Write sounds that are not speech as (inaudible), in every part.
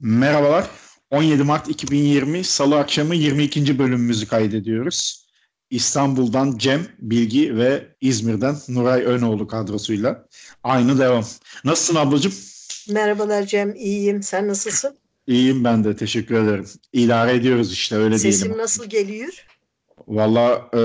Merhabalar. 17 Mart 2020 Salı akşamı 22. bölümümüzü kaydediyoruz. İstanbul'dan Cem, Bilgi ve İzmir'den Nuray Önoğlu kadrosuyla aynı devam. Nasılsın ablacığım? Merhabalar Cem, iyiyim. Sen nasılsın? İyiyim ben de, teşekkür ederim. İdare ediyoruz işte, öyle Sesim diyelim. Sesim nasıl geliyor? Valla e,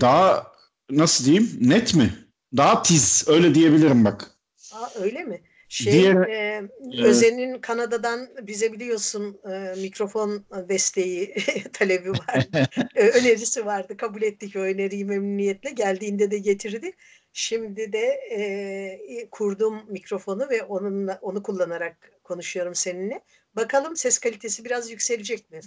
daha nasıl diyeyim, net mi? Daha tiz, öyle diyebilirim bak. Aa, öyle mi? Şey, Diğer- e, Özen'in Kanada'dan bize biliyorsun e, mikrofon desteği (laughs) talebi vardı. (laughs) E, önerisi vardı. Kabul ettik o öneriyi memnuniyetle. Geldiğinde de getirdi. Şimdi de e, kurdum mikrofonu ve onunla onu kullanarak konuşuyorum seninle. Bakalım ses kalitesi biraz yükselecek mi?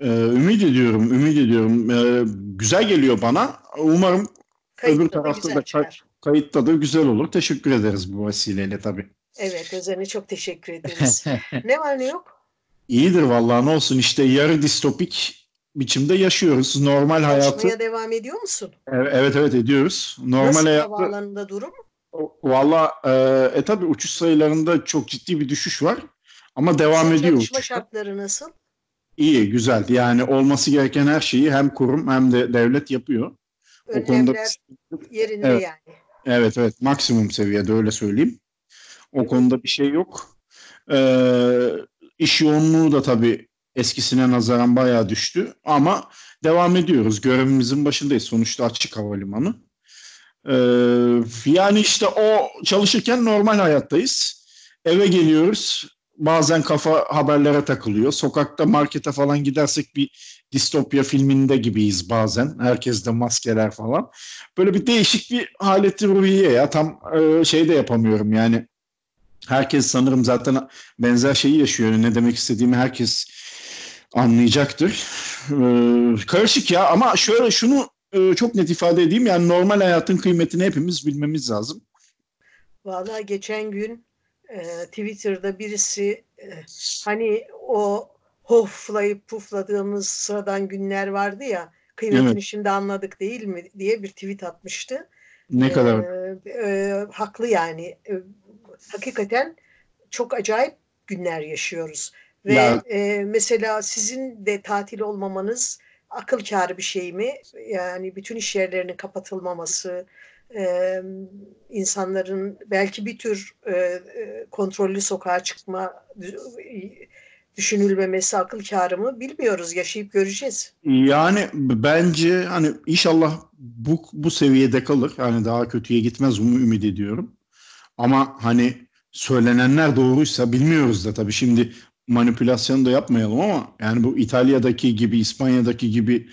E, ümit ediyorum, ümit ediyorum. E, güzel geliyor bana. Umarım Kayıtta da tarafta da çıkar. kayıtta da güzel olur. Teşekkür ederiz bu vesileyle tabii. Evet Özen'e çok teşekkür ederiz. (laughs) ne var ne yok? İyidir vallahi ne olsun işte yarı distopik biçimde yaşıyoruz. Normal hayatı Çalışmaya devam ediyor musun? Evet evet ediyoruz. Normal Nasıl hayatı havaalanında durum? valla e, e tabii uçuş sayılarında çok ciddi bir düşüş var ama devam Sizin ediyor uçuşlar. şartları nasıl? İyi güzel yani olması gereken her şeyi hem kurum hem de devlet yapıyor. O konuda Önlemler yerinde Evet. yani. evet evet maksimum seviyede öyle söyleyeyim. O konuda bir şey yok. Ee, iş yoğunluğu da tabii eskisine nazaran bayağı düştü ama devam ediyoruz. Görevimizin başındayız. Sonuçta açık havalimanı. Ee, yani işte o çalışırken normal hayattayız. Eve geliyoruz. Bazen kafa haberlere takılıyor. Sokakta markete falan gidersek bir distopya filminde gibiyiz bazen. Herkes de maskeler falan. Böyle bir değişik bir haleti ruhiye ya. Tam e, şey de yapamıyorum yani. Herkes sanırım zaten benzer şeyi yaşıyor. Ne demek istediğimi herkes anlayacaktır. Ee, karışık ya ama şöyle şunu e, çok net ifade edeyim. Yani normal hayatın kıymetini hepimiz bilmemiz lazım. Vallahi geçen gün e, Twitter'da birisi e, hani o hoflayıp pufladığımız sıradan günler vardı ya kıymetini Evet. şimdi anladık değil mi diye bir tweet atmıştı. Ne kadar Ee, e, haklı yani. E, hakikaten çok acayip günler yaşıyoruz. Ve Ya- e, mesela sizin de tatil olmamanız akıl kârı bir şey mi? Yani bütün iş yerlerinin kapatılmaması, e, insanların belki bir tür e, e, kontrollü sokağa çıkma dü- düşünülmemesi akıl kârı mı bilmiyoruz. Yaşayıp göreceğiz. Yani bence hani inşallah bu bu seviyede kalır. Yani daha kötüye gitmez onu ümit ediyorum. Ama hani söylenenler doğruysa bilmiyoruz da tabii şimdi manipülasyon da yapmayalım ama yani bu İtalya'daki gibi İspanya'daki gibi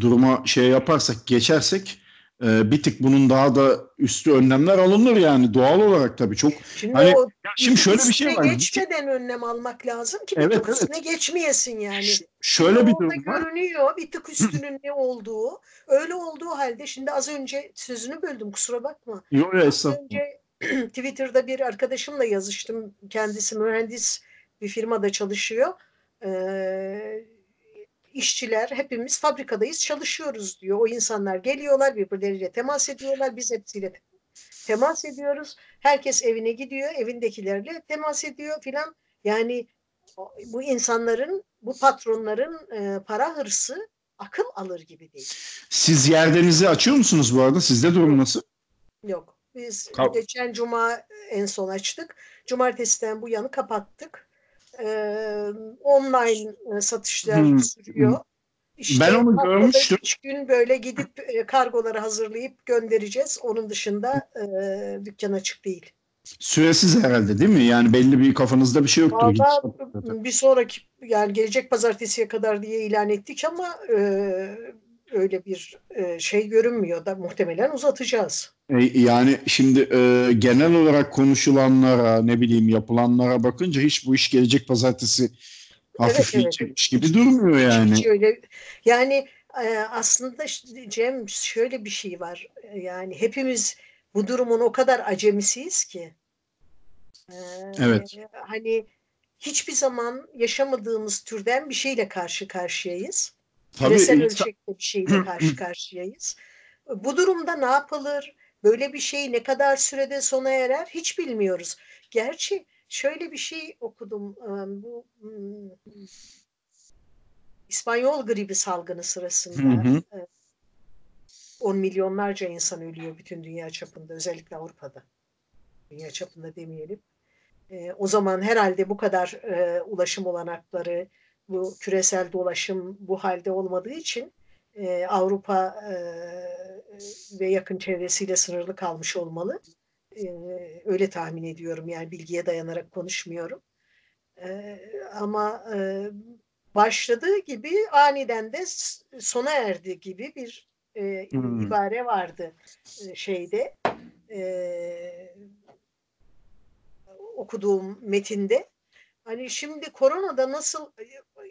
duruma şey yaparsak geçersek e, bir tık bunun daha da üstü önlemler alınır yani doğal olarak tabii çok. Şimdi Hani- o Ya şimdi şöyle bir şey var. geçmeden önlem almak lazım ki bir Evet, tık evet. üstüne geçmeyesin yani. Ş- Şöyle bir durum var. görünüyor bir tık üstünün ne olduğu. Öyle olduğu halde şimdi az önce sözünü böldüm kusura bakma. Yok Az önce (clears throat) Twitter'da bir arkadaşımla yazıştım. Kendisi mühendis bir firmada çalışıyor. Ee, işçiler hepimiz fabrikadayız çalışıyoruz diyor. O insanlar geliyorlar birbirleriyle temas ediyorlar. Biz hepsiyle temas ediyoruz. Herkes evine gidiyor. Evindekilerle temas ediyor filan. Yani bu insanların, bu patronların e, para hırsı akıl alır gibi değil. Siz yerdenizi açıyor musunuz bu arada? Sizde durum nasıl? Yok. Biz Kal- geçen cuma en son açtık. Cumartesiden bu yanı kapattık. Ee, online e, satışlar Hmm. sürüyor. İşte Ben onu görmüştüm. üç gün böyle gidip e, kargoları hazırlayıp göndereceğiz. Onun dışında e, dükkan açık değil. Süresiz herhalde değil mi? Yani belli bir kafanızda bir şey yoktur. Valla bir sonraki yani gelecek pazartesiye kadar diye ilan ettik ama e, öyle bir e, şey görünmüyor da muhtemelen uzatacağız. E, Yani şimdi e, genel olarak konuşulanlara ne bileyim yapılanlara bakınca hiç bu iş gelecek pazartesi hafifleyecekmiş gibi durmuyor yani. Hiç öyle yani e, aslında Cem şöyle bir şey var. E, Yani hepimiz bu durumun o kadar acemisiyiz ki. E, Evet. Hani hiçbir zaman yaşamadığımız türden bir şeyle karşı karşıyayız. Tabii Küresel ölçekte bir şeyle karşı (clears throat) karşıyayız. Bu durumda ne yapılır? Böyle bir şey ne kadar sürede sona erer hiç bilmiyoruz. Gerçi şöyle bir şey okudum. Bu hmm, İspanyol gribi salgını sırasında Hı hı. 10 milyonlarca insan ölüyor bütün dünya çapında, özellikle Avrupa'da. Dünya çapında demeyelim. E, o zaman herhalde bu kadar e, ulaşım olanakları, bu küresel dolaşım bu halde olmadığı için e, Avrupa e, ve yakın çevresiyle sınırlı kalmış olmalı. E, öyle tahmin ediyorum yani bilgiye dayanarak konuşmuyorum. E, ama e, başladığı gibi aniden de sona erdi gibi bir e, hmm. ibare vardı e, şeyde e, okuduğum metinde. Hani şimdi koronada nasıl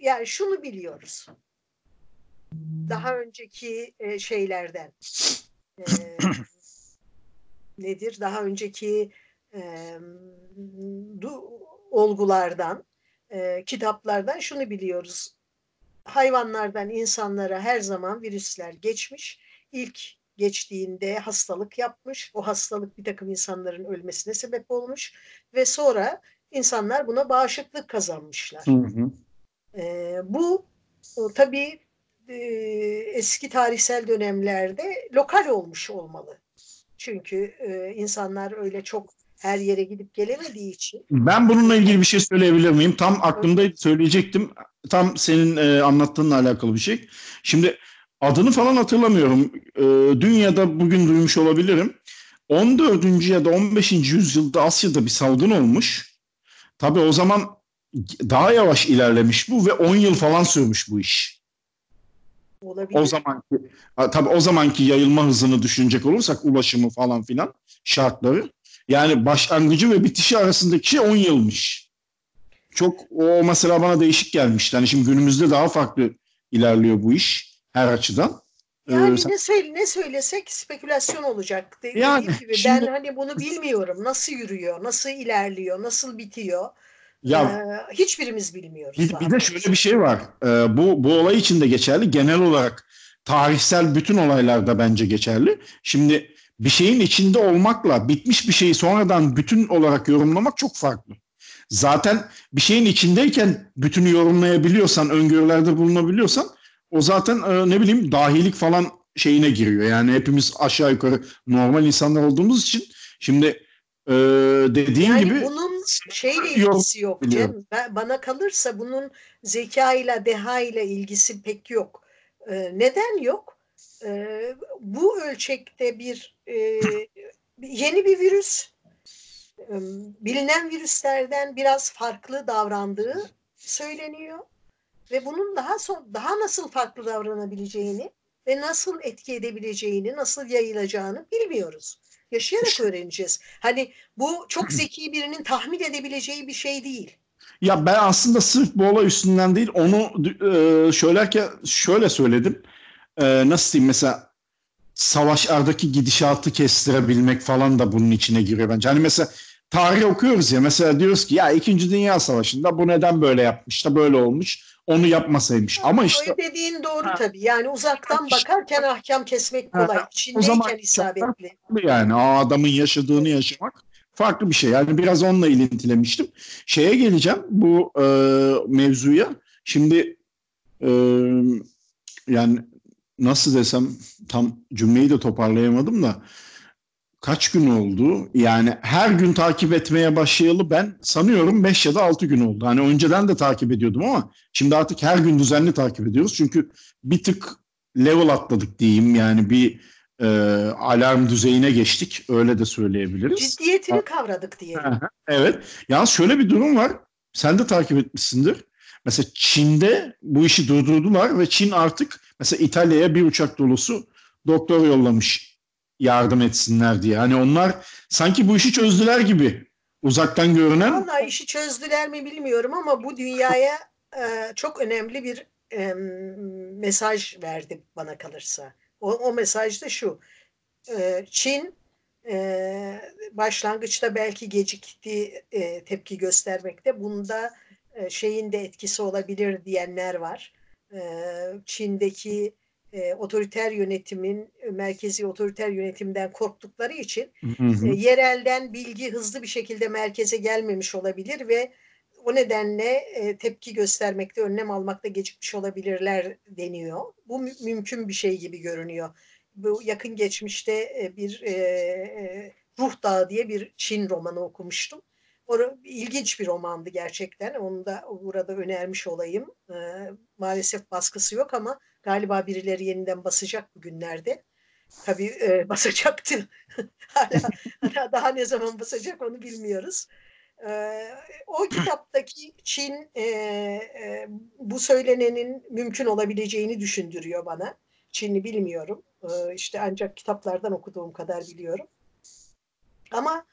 yani şunu biliyoruz. Daha önceki e, şeylerden e, nedir? Daha önceki e, du, olgulardan, e, kitaplardan şunu biliyoruz. Hayvanlardan insanlara her zaman virüsler geçmiş. İlk geçtiğinde hastalık yapmış. O hastalık bir takım insanların ölmesine sebep olmuş ve sonra insanlar buna bağışıklık kazanmışlar. Hı hı. E, bu o, tabii e, eski tarihsel dönemlerde lokal olmuş olmalı. Çünkü e, insanlar öyle çok her yere gidip gelemediği için. Ben bununla ilgili bir şey söyleyebilir miyim? Tam aklımda söyleyecektim. Tam senin e, anlattığınla alakalı bir şey. Şimdi adını falan hatırlamıyorum. E, dünyada bugün duymuş olabilirim. 14. ya da 15. yüzyılda Asya'da bir salgın olmuş. Tabii o zaman daha yavaş ilerlemiş bu ve 10 yıl falan sürmüş bu iş. Olabilir. O zamanki tabii o zamanki yayılma hızını düşünecek olursak ulaşımı falan filan şartları yani başlangıcı ve bitişi arasındaki şey 10 yılmış. Çok o mesela bana değişik gelmişti. Hani şimdi günümüzde daha farklı ilerliyor bu iş her açıdan. Yani ee, ne, söyle, ne söylesek spekülasyon olacak. Dediğim yani, gibi şimdi, ben hani bunu bilmiyorum. Nasıl yürüyor, nasıl ilerliyor, nasıl bitiyor. Ya, ee, hiçbirimiz bilmiyoruz. Bir, bir de şöyle bir şey var. Ee, bu, bu olay için de geçerli. Genel olarak tarihsel bütün olaylarda bence geçerli. Şimdi bir şeyin içinde olmakla bitmiş bir şeyi sonradan bütün olarak yorumlamak çok farklı. Zaten bir şeyin içindeyken bütünü yorumlayabiliyorsan, öngörülerde bulunabiliyorsan o zaten e, ne bileyim dahilik falan şeyine giriyor. Yani hepimiz aşağı yukarı normal insanlar olduğumuz için şimdi e, dediğin yani gibi bunun şeyle ilgisi yok Cem. Ben, bana kalırsa bunun zeka ile deha ile ilgisi pek yok. E, neden yok? E, bu ölçekte bir e, yeni bir virüs e, bilinen virüslerden biraz farklı davrandığı söyleniyor ve bunun daha son daha nasıl farklı davranabileceğini ve nasıl etki edebileceğini, nasıl yayılacağını bilmiyoruz. Yaşayarak öğreneceğiz. Hani bu çok zeki birinin tahmin edebileceği bir şey değil. Ya ben aslında sırf bu olay üstünden değil onu e, söylerken şöyle söyledim. E, nasıl diyeyim mesela savaşlardaki gidişatı kestirebilmek falan da bunun içine giriyor bence. Hani mesela tarih okuyoruz ya mesela diyoruz ki ya 2. Dünya Savaşı'nda bu neden böyle yapmış da böyle olmuş onu yapmasaymış. Ama işte dediğin doğru ha. tabii. Yani uzaktan bakarken ahkam kesmek kolay. Ha. İçindeyken o zaman isabetli. Yani o adamın yaşadığını yaşamak farklı bir şey. Yani biraz onunla ilintilemiştim. Şeye geleceğim bu e, mevzuya. Şimdi e, yani nasıl desem tam cümleyi de toparlayamadım da kaç gün oldu? Yani her gün takip etmeye başlayalı ben sanıyorum 5 ya da 6 gün oldu. Hani önceden de takip ediyordum ama şimdi artık her gün düzenli takip ediyoruz. Çünkü bir tık level atladık diyeyim. Yani bir e, alarm düzeyine geçtik. Öyle de söyleyebiliriz. Ciddiyetini kavradık diye. evet. Yalnız şöyle bir durum var. Sen de takip etmişsindir. Mesela Çin'de bu işi durdurdular ve Çin artık mesela İtalya'ya bir uçak dolusu doktor yollamış yardım etsinler diye. Hani onlar sanki bu işi çözdüler gibi uzaktan görünen. Vallahi işi çözdüler mi bilmiyorum ama bu dünyaya e, çok önemli bir e, mesaj verdi bana kalırsa. O, o mesaj da şu. E, Çin e, başlangıçta belki gecikti e, tepki göstermekte. Bunda e, şeyin de etkisi olabilir diyenler var. E, Çin'deki e, otoriter yönetimin, e, merkezi otoriter yönetimden korktukları için Hı hı. e, yerelden bilgi hızlı bir şekilde merkeze gelmemiş olabilir ve o nedenle e, tepki göstermekte, önlem almakta gecikmiş olabilirler deniyor. Bu mü- mümkün bir şey gibi görünüyor. Bu yakın geçmişte e, bir e, e, Ruh Dağı diye bir Çin romanı okumuştum. O ilginç bir romandı gerçekten. Onu da burada önermiş olayım. E, maalesef baskısı yok ama galiba birileri yeniden basacak bugünlerde. Tabii e, (laughs) basacaktı. (laughs) hala, daha ne zaman basacak onu bilmiyoruz. E, o (clears throat) kitaptaki Çin e, e, bu söylenenin mümkün olabileceğini düşündürüyor bana. Çin'i bilmiyorum. E, işte ancak kitaplardan okuduğum kadar biliyorum. Ama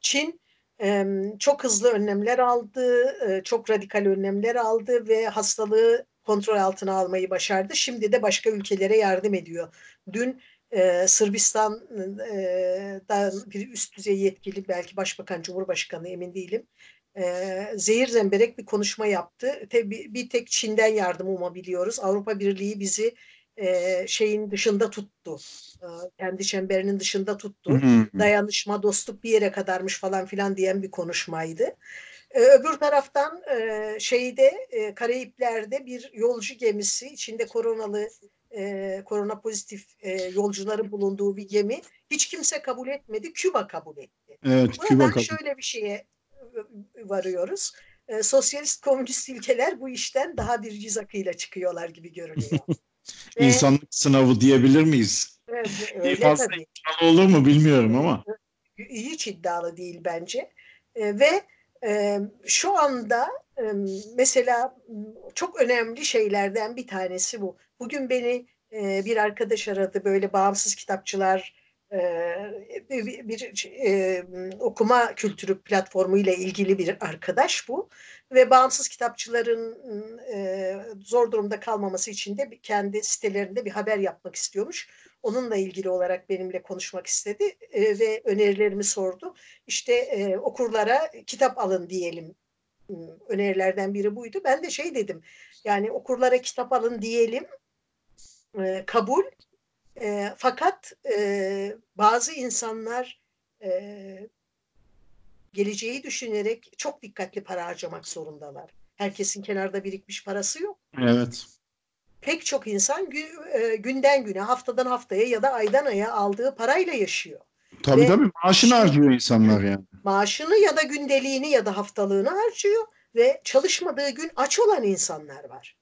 Çin e, çok hızlı önlemler aldı, e, çok radikal önlemler aldı ve hastalığı kontrol altına almayı başardı. Şimdi de başka ülkelere yardım ediyor. Dün e, Sırbistan'dan bir üst düzey yetkili, belki başbakan, cumhurbaşkanı emin değilim, e, zehir zemberek bir konuşma yaptı. Tabii bir tek Çin'den yardım umabiliyoruz. Avrupa Birliği bizi e, şeyin dışında tuttu. E, kendi çemberinin dışında tuttu. Dayanışma, dostluk bir yere kadarmış falan filan diyen bir konuşmaydı. E, öbür taraftan e, şeyde e, Karayipler'de bir yolcu gemisi içinde koronalı e, korona pozitif yolcuların bulunduğu bir gemi hiç kimse kabul etmedi. Küba kabul etti. Evet, Küba Buradan kabul. şöyle bir şeye varıyoruz. Sosyalist komünist ülkeler bu işten daha bir yüz akıyla çıkıyorlar gibi görünüyor. (laughs) Ve- İnsanlık sınavı diyebilir miyiz? Evet, öyle Fazla tabii. iddialı olur mu bilmiyorum ama. hiç iddialı değil bence. Ve şu anda mesela çok önemli şeylerden bir tanesi bu. Bugün beni bir arkadaş aradı böyle bağımsız kitapçılar bir, bir, e, okuma kültürü platformu ile ilgili bir arkadaş bu ve bağımsız kitapçıların e, zor durumda kalmaması için de kendi sitelerinde bir haber yapmak istiyormuş. Onunla ilgili olarak benimle konuşmak istedi e, ve önerilerimi sordu. İşte e, okurlara kitap alın diyelim. Hmm, Önerilerden biri buydu. Ben de şey dedim. Yani okurlara kitap alın diyelim. E, kabul. E, fakat e, bazı insanlar e, geleceği düşünerek çok dikkatli para harcamak zorundalar. Herkesin kenarda birikmiş parası yok Evet. Pek çok insan gü- e, günden güne, haftadan haftaya ya da aydan aya aldığı parayla yaşıyor. Tabii Ve- tabii maaşını harcıyor insanlar yani. Maaşını ya da gündeliğini ya da haftalığını harcıyor ve çalışmadığı gün aç olan insanlar var.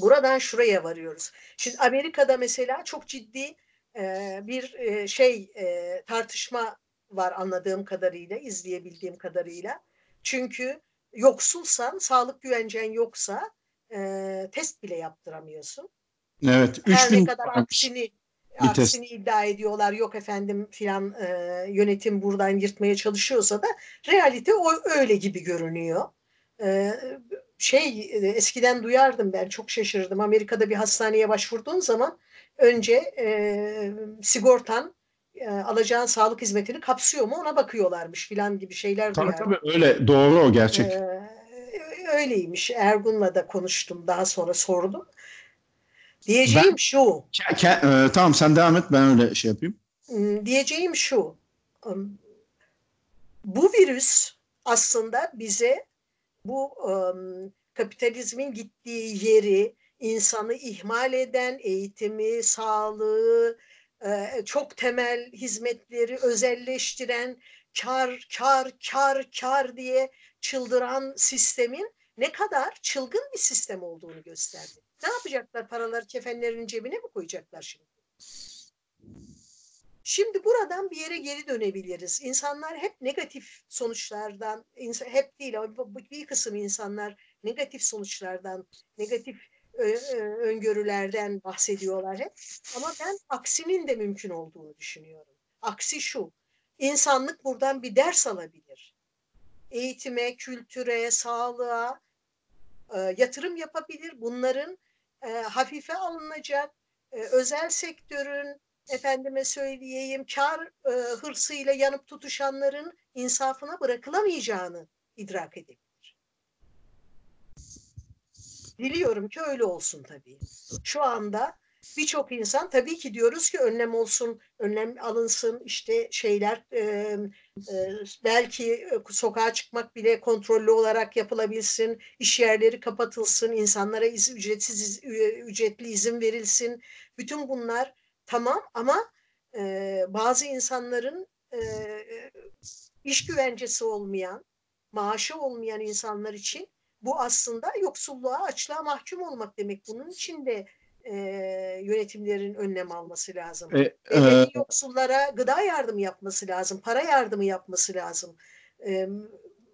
Buradan şuraya varıyoruz. Şimdi Amerika'da mesela çok ciddi e, bir e, şey e, tartışma var anladığım kadarıyla, izleyebildiğim kadarıyla. Çünkü yoksulsan, sağlık güvencen yoksa e, test bile yaptıramıyorsun. Evet. Her ne 3000 kadar aksini bir test. aksini iddia ediyorlar. Yok efendim filan e, yönetim buradan yırtmaya çalışıyorsa da realite o öyle gibi görünüyor. E, şey e, eskiden duyardım ben çok şaşırdım. Amerika'da bir hastaneye başvurduğun zaman önce e, sigortan e, alacağın sağlık hizmetini kapsıyor mu ona bakıyorlarmış filan gibi şeyler Tabii duyardım. tabii öyle doğru o gerçek. Ee, öyleymiş. Ergun'la da konuştum. Daha sonra sordum. Diyeceğim şu. Ke- ke- e, tamam sen devam et ben öyle şey yapayım. Hmm, Diyeceğim şu. um, Bu virüs aslında bize bu um, kapitalizmin gittiği yeri, insanı ihmal eden, eğitimi, sağlığı, e, çok temel hizmetleri özelleştiren, kar, kar, kar, kar diye çıldıran sistemin ne kadar çılgın bir sistem olduğunu gösterdi. Ne yapacaklar? Paraları kefenlerin cebine mi koyacaklar şimdi? Şimdi buradan bir yere geri dönebiliriz. İnsanlar hep negatif sonuçlardan, hep değil ama bir kısım insanlar negatif sonuçlardan, negatif ö- ö- öngörülerden bahsediyorlar hep. Ama ben aksinin de mümkün olduğunu düşünüyorum. Aksi şu, insanlık buradan bir ders alabilir. Eğitime, kültüre, sağlığa e, yatırım yapabilir. Bunların e, hafife alınacak, e, özel sektörün efendime söyleyeyim kar e, hırsıyla yanıp tutuşanların insafına bırakılamayacağını idrak edebilir. Diliyorum ki öyle olsun tabii. Şu anda birçok insan tabii ki diyoruz ki önlem olsun, önlem alınsın, işte şeyler e, e, belki sokağa çıkmak bile kontrollü olarak yapılabilsin, iş yerleri kapatılsın, insanlara iz, ücretsiz iz, ücretli izin verilsin. Bütün bunlar tamam ama e, bazı insanların e, iş güvencesi olmayan, maaşı olmayan insanlar için bu aslında yoksulluğa, açlığa mahkum olmak demek. Bunun için de e, yönetimlerin önlem alması lazım. E, e, yoksullara gıda yardımı yapması lazım, para yardımı yapması lazım. E,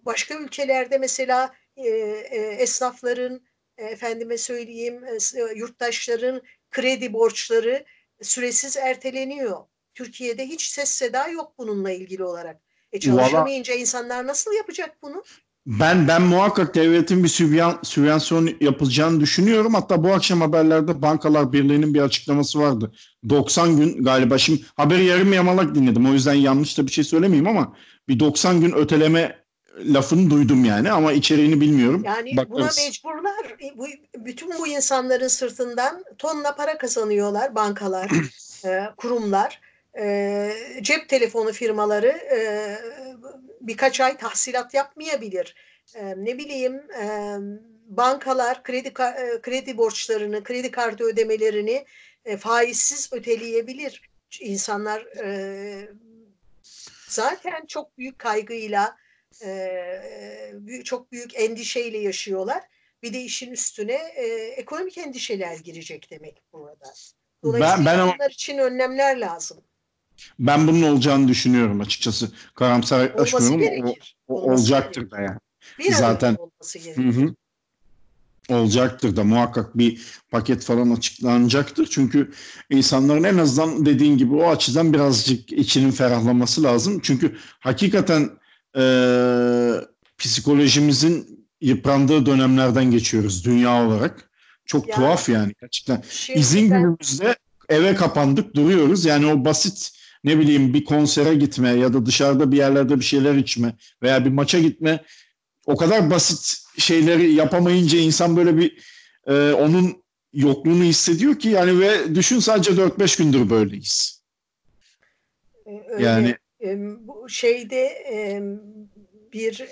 başka ülkelerde mesela e, e, esnafların, e, efendime söyleyeyim, e, yurttaşların kredi borçları süresiz erteleniyor. Türkiye'de hiç ses seda yok bununla ilgili olarak. E çalışamayınca insanlar nasıl yapacak bunu? Ben ben muhakkak devletin bir sübyan, sübvansiyon yapılacağını düşünüyorum. Hatta bu akşam haberlerde Bankalar Birliği'nin bir açıklaması vardı. 90 gün galiba şimdi haberi yarım yamalak dinledim. O yüzden yanlış da bir şey söylemeyeyim ama bir 90 gün öteleme lafını duydum yani ama içeriğini bilmiyorum. Yani Bakarız. buna mecburlar. Bu, bütün bu insanların sırtından tonla para kazanıyorlar bankalar, (clears throat) e, kurumlar, e, cep telefonu firmaları e, birkaç ay tahsilat yapmayabilir. E, ne bileyim e, bankalar kredi kredi borçlarını, kredi kartı ödemelerini e, faizsiz öteleyebilir. İnsanlar e, zaten çok büyük kaygıyla, e, çok büyük endişeyle yaşıyorlar. Bir de işin üstüne e, ekonomik endişeler girecek demek burada. Dolayısıyla ben, ben onlar için önlemler lazım. Ben bunun olacağını düşünüyorum açıkçası. Karamsar yaklaşmıyorum. O, o, olacaktır da yani. Bir Zaten hı hı. olacaktır da muhakkak bir paket falan açıklanacaktır. Çünkü insanların en azından dediğin gibi o açıdan birazcık içinin ferahlaması lazım. Çünkü hakikaten e, psikolojimizin yıprandığı dönemlerden geçiyoruz dünya olarak. Çok yani, tuhaf yani gerçekten. İzin ben... günümüzde eve kapandık duruyoruz. Yani o basit ne bileyim bir konsere gitme ya da dışarıda bir yerlerde bir şeyler içme veya bir maça gitme o kadar basit şeyleri yapamayınca insan böyle bir e, onun yokluğunu hissediyor ki yani ve düşün sadece 4-5 gündür böyleyiz. Ee, öyle, yani bu şeyde bir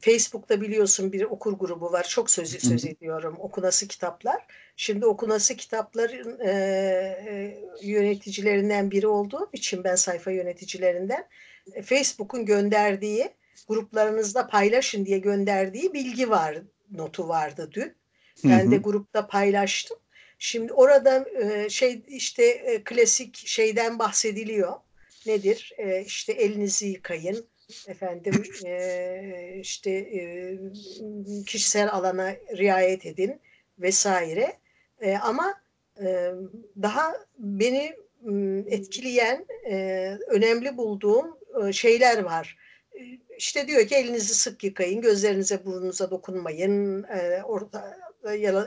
Facebook'ta biliyorsun bir okur grubu var. Çok söz, söz ediyorum. Okunası kitaplar. Şimdi okunası kitapların e, e, yöneticilerinden biri olduğum için ben sayfa yöneticilerinden e, Facebook'un gönderdiği gruplarınızda paylaşın diye gönderdiği bilgi var notu vardı dün. Ben hı hı. de grupta paylaştım. Şimdi orada e, şey işte e, klasik şeyden bahsediliyor. Nedir? E, işte elinizi yıkayın efendim e, işte e, kişisel alana riayet edin vesaire. E, ama e, daha beni etkileyen e, önemli bulduğum e, şeyler var. İşte diyor ki elinizi sık yıkayın, gözlerinize burnunuza dokunmayın, e, orta,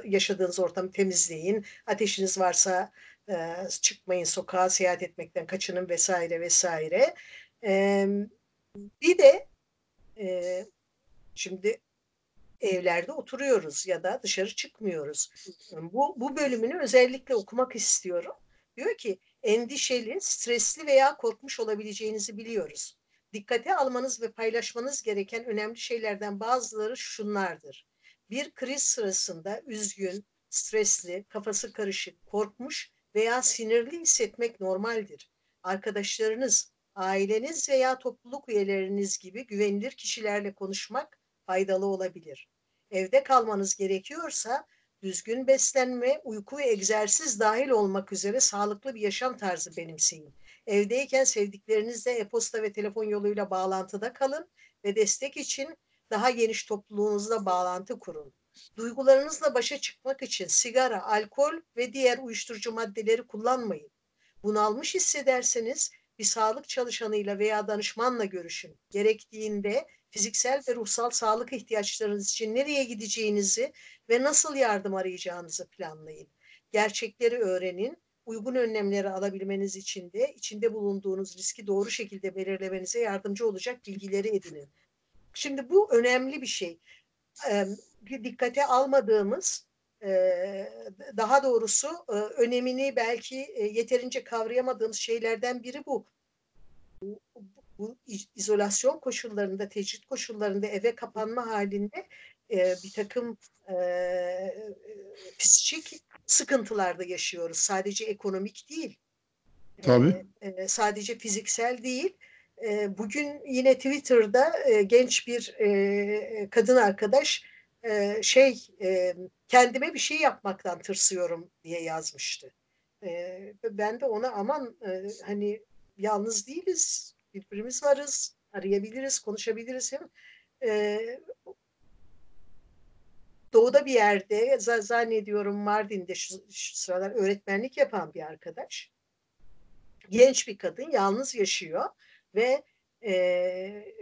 yaşadığınız ortamı temizleyin, ateşiniz varsa e, çıkmayın sokağa, seyahat etmekten kaçının vesaire vesaire. E, bir de e, şimdi evlerde oturuyoruz ya da dışarı çıkmıyoruz. Bu, bu bölümünü özellikle okumak istiyorum. Diyor ki endişeli, stresli veya korkmuş olabileceğinizi biliyoruz. Dikkate almanız ve paylaşmanız gereken önemli şeylerden bazıları şunlardır. Bir kriz sırasında üzgün, stresli, kafası karışık, korkmuş veya sinirli hissetmek normaldir. Arkadaşlarınız, aileniz veya topluluk üyeleriniz gibi güvenilir kişilerle konuşmak faydalı olabilir. Evde kalmanız gerekiyorsa düzgün beslenme, uyku ve egzersiz dahil olmak üzere sağlıklı bir yaşam tarzı benimseyin. Evdeyken sevdiklerinizle e-posta ve telefon yoluyla bağlantıda kalın ve destek için daha geniş topluluğunuzla bağlantı kurun. Duygularınızla başa çıkmak için sigara, alkol ve diğer uyuşturucu maddeleri kullanmayın. Bunalmış hissederseniz bir sağlık çalışanıyla veya danışmanla görüşün. Gerektiğinde fiziksel ve ruhsal sağlık ihtiyaçlarınız için nereye gideceğinizi ve nasıl yardım arayacağınızı planlayın. Gerçekleri öğrenin. Uygun önlemleri alabilmeniz için de içinde bulunduğunuz riski doğru şekilde belirlemenize yardımcı olacak bilgileri edinin. Şimdi bu önemli bir şey. Dikkate almadığımız daha doğrusu önemini belki yeterince kavrayamadığımız şeylerden biri bu. Bu, izolasyon koşullarında, tecrit koşullarında eve kapanma halinde bir takım psikik sıkıntılarda yaşıyoruz. Sadece ekonomik değil. Tabii. sadece fiziksel değil. bugün yine Twitter'da genç bir kadın arkadaş şey kendime bir şey yapmaktan tırsıyorum diye yazmıştı. ben de ona aman hani yalnız değiliz, birbirimiz varız, arayabiliriz, konuşabiliriz. doğuda bir yerde zannediyorum Mardin'de şu, şu sıralar öğretmenlik yapan bir arkadaş. Genç bir kadın yalnız yaşıyor ve e,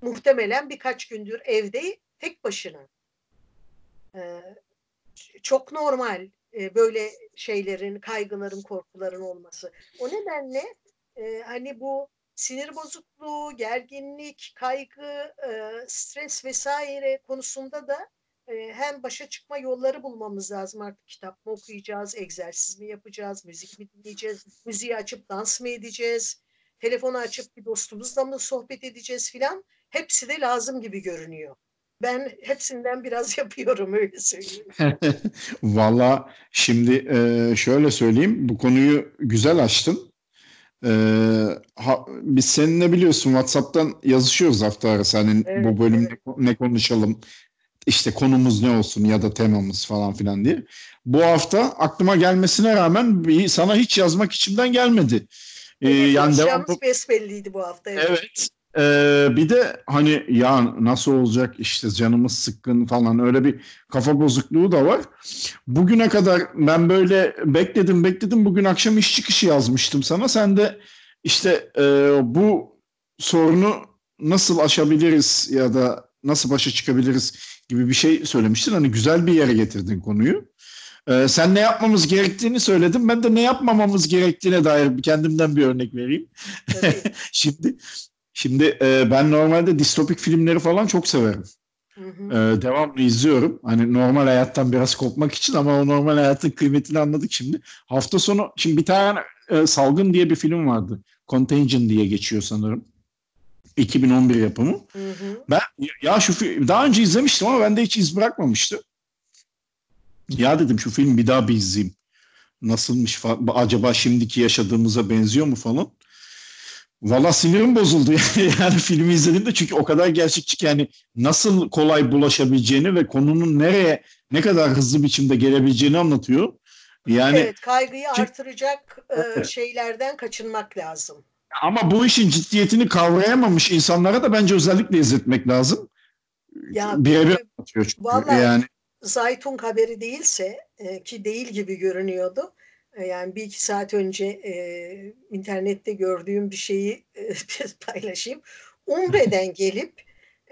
muhtemelen birkaç gündür evde tek başına. E, çok normal e, böyle şeylerin, kaygıların, korkuların olması. O nedenle e, hani bu sinir bozukluğu, gerginlik, kaygı, e, stres vesaire konusunda da e, hem başa çıkma yolları bulmamız lazım. Artık kitap mı okuyacağız, egzersiz mi yapacağız, müzik mi dinleyeceğiz, müziği açıp dans mı edeceğiz, telefonu açıp bir dostumuzla mı sohbet edeceğiz filan. Hepsi de lazım gibi görünüyor. Ben hepsinden biraz (laughs) yapıyorum öyle söyleyeyim. (laughs) Valla şimdi şöyle söyleyeyim bu konuyu güzel açtın. Ee, ha, biz seninle biliyorsun WhatsApp'tan yazışıyoruz hafta arası hani evet, bu bölümde evet. ne konuşalım işte konumuz ne olsun ya da temamız falan filan diye. Bu hafta aklıma gelmesine rağmen bir, sana hiç yazmak içimden gelmedi. Ee, yani devam... besbelliydi bu hafta. Evet. evet. Ee, bir de hani ya nasıl olacak işte canımız sıkkın falan öyle bir kafa bozukluğu da var. Bugüne kadar ben böyle bekledim bekledim bugün akşam iş çıkışı yazmıştım sana. Sen de işte e, bu sorunu nasıl aşabiliriz ya da nasıl başa çıkabiliriz gibi bir şey söylemiştin. Hani güzel bir yere getirdin konuyu. Ee, sen ne yapmamız gerektiğini söyledin. Ben de ne yapmamamız gerektiğine dair kendimden bir örnek vereyim. (laughs) Şimdi Şimdi e, ben normalde distopik filmleri falan çok severim. Hı hı. E, devamlı izliyorum. Hani normal hayattan biraz kopmak için ama o normal hayatın kıymetini anladık şimdi. Hafta sonu şimdi bir tane e, Salgın diye bir film vardı. Contagion diye geçiyor sanırım. 2011 yapımı. Hı hı. Ben ya şu film daha önce izlemiştim ama bende hiç iz bırakmamıştı. Ya dedim şu film bir daha bir izleyeyim. Nasılmış acaba şimdiki yaşadığımıza benziyor mu falan. Valla sinirim bozuldu (laughs) yani filmi izlediğimde çünkü o kadar gerçekçi ki yani nasıl kolay bulaşabileceğini ve konunun nereye ne kadar hızlı biçimde gelebileceğini anlatıyor. Yani evet, kaygıyı çünkü, artıracak e, şeylerden kaçınmak lazım. Ama bu işin ciddiyetini kavrayamamış insanlara da bence özellikle izletmek lazım. Ya, Birebir anlatıyor çünkü. Vallahi yani. Zaytun haberi değilse e, ki değil gibi görünüyordu yani bir iki saat önce e, internette gördüğüm bir şeyi e, (laughs) paylaşayım. Umre'den (laughs) gelip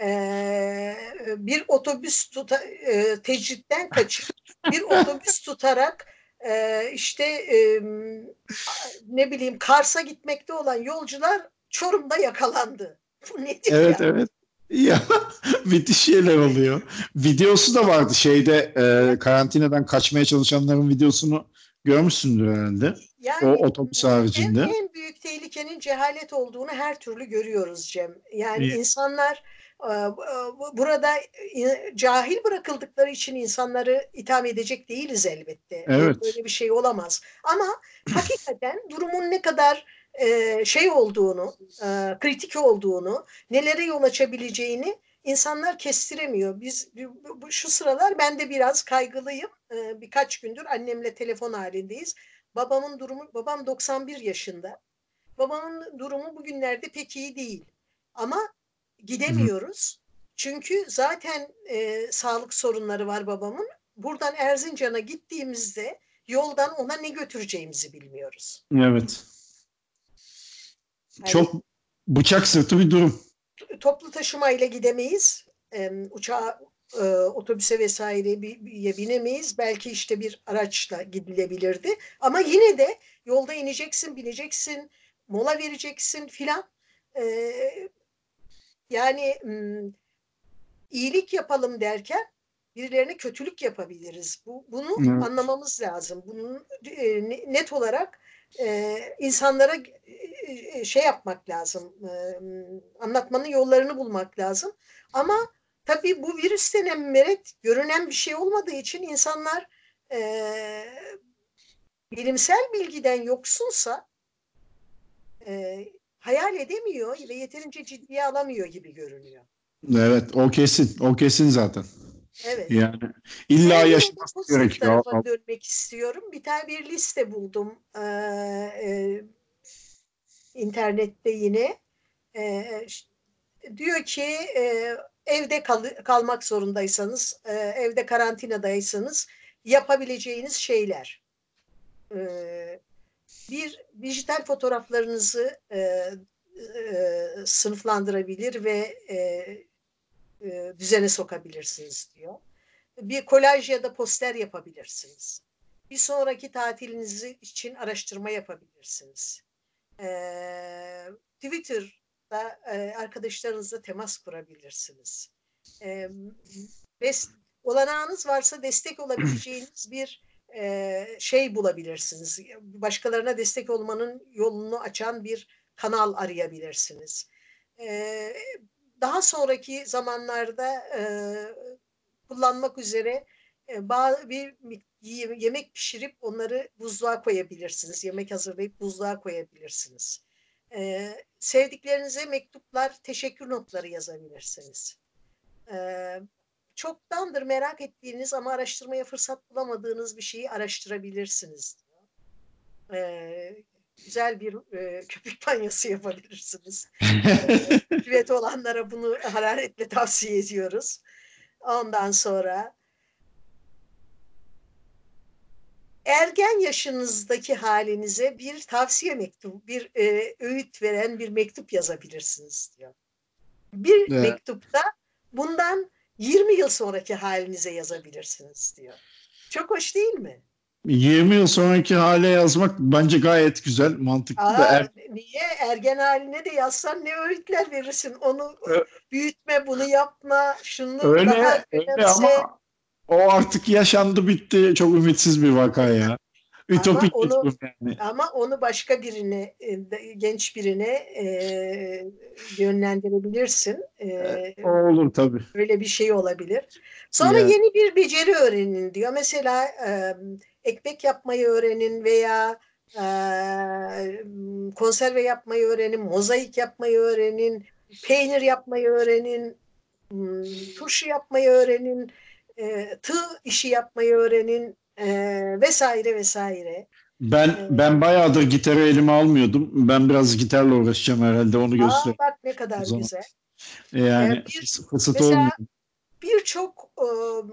e, bir otobüs tuta, e, tecritten kaçıp bir otobüs (laughs) tutarak e, işte e, ne bileyim Kars'a gitmekte olan yolcular Çorum'da yakalandı. Bu nedir evet, ya? Evet Ya müthiş şeyler oluyor. Videosu da vardı şeyde e, karantinadan kaçmaya çalışanların videosunu Görmüşsündür herhalde. Yani, o otobüs haricinde. En, en büyük tehlikenin cehalet olduğunu her türlü görüyoruz Cem. Yani İyi. insanlar e, e, burada e, cahil bırakıldıkları için insanları itham edecek değiliz elbette. Evet. Böyle bir şey olamaz. Ama (clears throat) hakikaten durumun ne kadar şey olduğunu, kritik olduğunu, nelere yol açabileceğini insanlar kestiremiyor. Biz bu, şu sıralar ben de biraz kaygılıyım. Ee, birkaç gündür annemle telefon halindeyiz. Babamın durumu, babam 91 yaşında. Babamın durumu bugünlerde pek iyi değil. Ama gidemiyoruz. Çünkü zaten e, sağlık sorunları var babamın. Buradan Erzincan'a gittiğimizde yoldan ona ne götüreceğimizi bilmiyoruz. Evet. Yani, Çok bıçak sırtı bir durum toplu taşıma ile gidemeyiz. E, uçağa, e, otobüse vesaireye binemeyiz. Belki işte bir araçla gidilebilirdi. Ama yine de yolda ineceksin, bineceksin, mola vereceksin filan. E, yani iyilik yapalım derken birilerine kötülük yapabiliriz. Bu, bunu Evet. anlamamız lazım. Bunun e, net olarak e, insanlara şey yapmak lazım. E, anlatmanın yollarını bulmak lazım. Ama tabii bu virüs denen meret görünen bir şey olmadığı için insanlar e, bilimsel bilgiden yoksunsa e, hayal edemiyor ve yeterince ciddiye alamıyor gibi görünüyor. Evet o kesin. O kesin zaten. Evet. Yani illa de yaşaması gerekiyor. dönmek istiyorum. Bir tane bir liste buldum ee, e, internette yine. Ş- diyor ki e, evde kal- kalmak zorundaysanız, e, evde karantinadaysanız yapabileceğiniz şeyler. Ee, bir dijital fotoğraflarınızı e, e, sınıflandırabilir ve e, e, düzene sokabilirsiniz diyor. Bir kolaj ya da poster yapabilirsiniz. Bir sonraki tatilinizi için araştırma yapabilirsiniz. Ee, Twitter'da e, arkadaşlarınızla temas kurabilirsiniz. Ee, des- olanağınız varsa destek olabileceğiniz (clears throat) bir e, şey bulabilirsiniz. Başkalarına destek olmanın yolunu açan bir kanal arayabilirsiniz. Ee, daha sonraki zamanlarda e, kullanmak üzere e, bir yemek pişirip onları buzluğa koyabilirsiniz. Yemek hazırlayıp buzluğa koyabilirsiniz. E, sevdiklerinize mektuplar, teşekkür notları yazabilirsiniz. E, çoktandır merak ettiğiniz ama araştırmaya fırsat bulamadığınız bir şeyi araştırabilirsiniz. E, güzel bir e, (laughs) köpük banyosu yapabilirsiniz. (laughs) Küvet olanlara bunu hararetle tavsiye ediyoruz. Ondan sonra ergen yaşınızdaki halinize bir tavsiye mektubu, bir e, öğüt veren bir mektup yazabilirsiniz diyor. Bir Evet. mektupta bundan 20 yıl sonraki halinize yazabilirsiniz diyor. Çok hoş değil mi? 20 yıl sonraki hale yazmak bence gayet güzel, mantıklı da Aa, er- niye ergen haline de yazsan ne öğütler verirsin? Onu Ö- büyütme, bunu yapma, şunu öyle daha öyle ama o artık yaşandı bitti. Çok ümitsiz bir vaka ya. Ütopik bir onu- yani. Ama onu başka birine, e, genç birine e, yönlendirebilirsin. E, O olur tabii. Öyle bir şey olabilir. Sonra Ya. yeni bir beceri öğrenin diyor. Mesela e, ekmek yapmayı öğrenin veya e, konserve yapmayı öğrenin, mozaik yapmayı öğrenin, peynir yapmayı öğrenin, turşu yapmayı öğrenin, e, tığ işi yapmayı öğrenin e, vesaire vesaire. Ben Evet. ben bayağıdır gitarı elime almıyordum. Ben biraz gitarla uğraşacağım herhalde onu göster. bak ne kadar güzel. Yani Ee, bir- fırsat olmuyor. birçok e,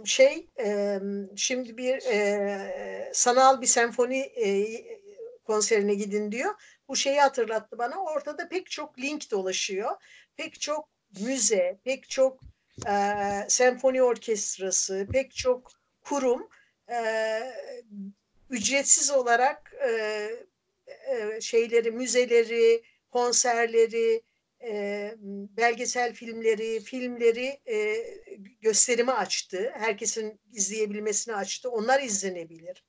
şey e, şimdi bir e, sanal bir senfoni e, konserine gidin diyor. Bu şeyi hatırlattı bana. Ortada pek çok link dolaşıyor. Pek çok müze, pek çok e, senfoni orkestrası, pek çok kurum e, ücretsiz olarak e, e, şeyleri, müzeleri, konserleri, e, belgesel filmleri, filmleri e, gösterimi açtı. Herkesin izleyebilmesini açtı. Onlar izlenebilir.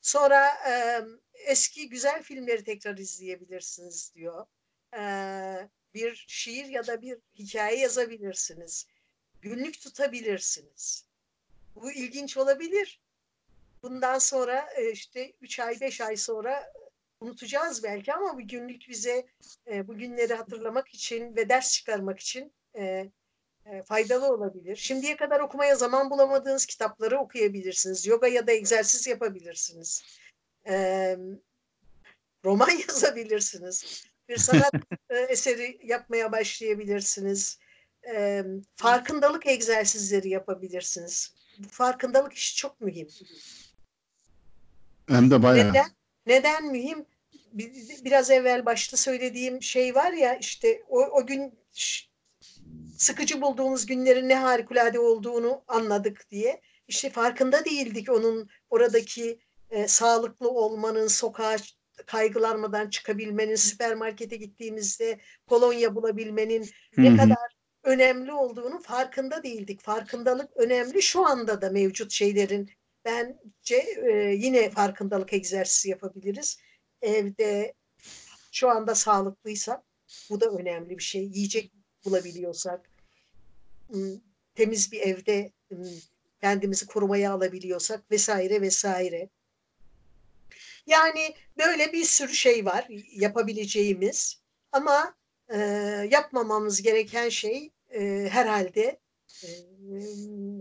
Sonra e, eski güzel filmleri tekrar izleyebilirsiniz diyor. E, bir şiir ya da bir hikaye yazabilirsiniz. Günlük tutabilirsiniz. Bu ilginç olabilir. Bundan sonra e, işte 3 ay 5 ay sonra unutacağız belki ama bu günlük bize e, bu günleri hatırlamak için ve ders çıkarmak için e, faydalı olabilir. Şimdiye kadar okumaya zaman bulamadığınız kitapları okuyabilirsiniz. Yoga ya da egzersiz yapabilirsiniz. Roman (laughs) yazabilirsiniz. Bir sanat eseri yapmaya başlayabilirsiniz. E, farkındalık egzersizleri yapabilirsiniz. Bu farkındalık işi çok mühim. Hem de bayağı. Neden? Neden mühim? Bi- Biraz evvel başta söylediğim şey var ya işte o, o gün sıkıcı bulduğumuz günlerin ne harikulade olduğunu anladık diye. İşte farkında değildik onun oradaki e, sağlıklı olmanın, sokağa kaygılanmadan çıkabilmenin, süpermarkete gittiğimizde kolonya bulabilmenin ne kadar önemli olduğunu farkında değildik. Farkındalık önemli. Şu anda da mevcut şeylerin bence e, yine farkındalık egzersizi yapabiliriz. Evde şu anda sağlıklıysak bu da önemli bir şey. Yiyecek bulabiliyorsak, temiz bir evde kendimizi korumaya alabiliyorsak vesaire vesaire. Yani böyle bir sürü şey var yapabileceğimiz ama e, yapmamamız gereken şey e, herhalde e,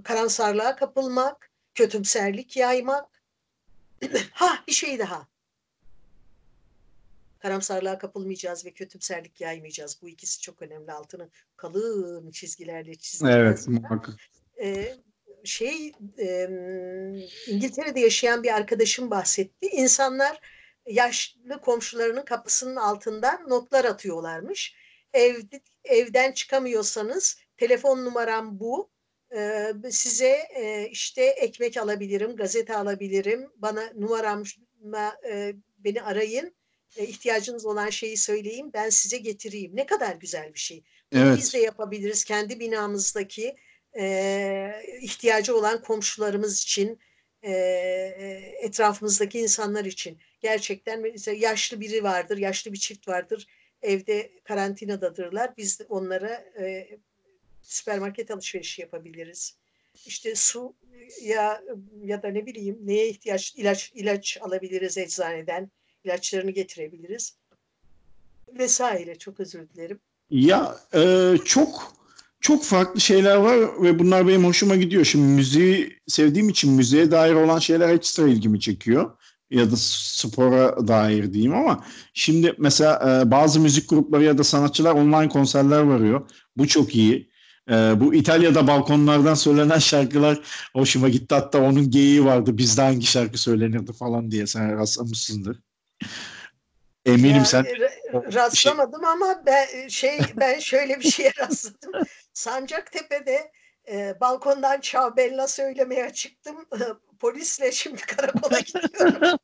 karamsarlığa kapılmak, kötümserlik yaymak. (clears throat) ha bir şey daha. Karamsarlığa kapılmayacağız ve kötümserlik yaymayacağız. Bu ikisi çok önemli. Altını kalın çizgilerle çizeceğiz. Evet, muhakkak. Ee, şey e, İngiltere'de yaşayan bir arkadaşım bahsetti. İnsanlar yaşlı komşularının kapısının altından notlar atıyorlarmış. Ev, evden çıkamıyorsanız telefon numaram bu. Ee, size e, işte ekmek alabilirim, gazete alabilirim. Bana numaram e, beni arayın. E, ihtiyacınız olan şeyi söyleyeyim. Ben size getireyim. Ne kadar güzel bir şey. Evet. Biz de yapabiliriz kendi binamızdaki e, ihtiyacı olan komşularımız için, e, etrafımızdaki insanlar için. Gerçekten mesela yaşlı biri vardır, yaşlı bir çift vardır. Evde karantinadadırlar. Biz onlara e, süpermarket alışverişi yapabiliriz. İşte su ya ya da ne bileyim neye ihtiyaç ilaç ilaç alabiliriz eczaneden. ilaçlarını getirebiliriz. Vesaire. Çok özür dilerim. Ya e, çok çok farklı şeyler var ve bunlar benim hoşuma gidiyor. Şimdi müziği sevdiğim için müziğe dair olan şeyler ekstra ilgimi çekiyor. Ya da spora dair diyeyim ama şimdi mesela e, bazı müzik grupları ya da sanatçılar online konserler veriyor. Bu çok iyi. E, bu İtalya'da balkonlardan söylenen (laughs) şarkılar hoşuma gitti. Hatta onun geyiği vardı. Bizde hangi şarkı söylenirdi falan diye sen rastlamışsındır. Eminim ya, sen rastlamadım şey... ama ben şey ben şöyle bir şeye (laughs) rastladım. Sancaktepe'de e, balkondan Çavbella söylemeye çıktım. Polisle şimdi karakola gidiyorum.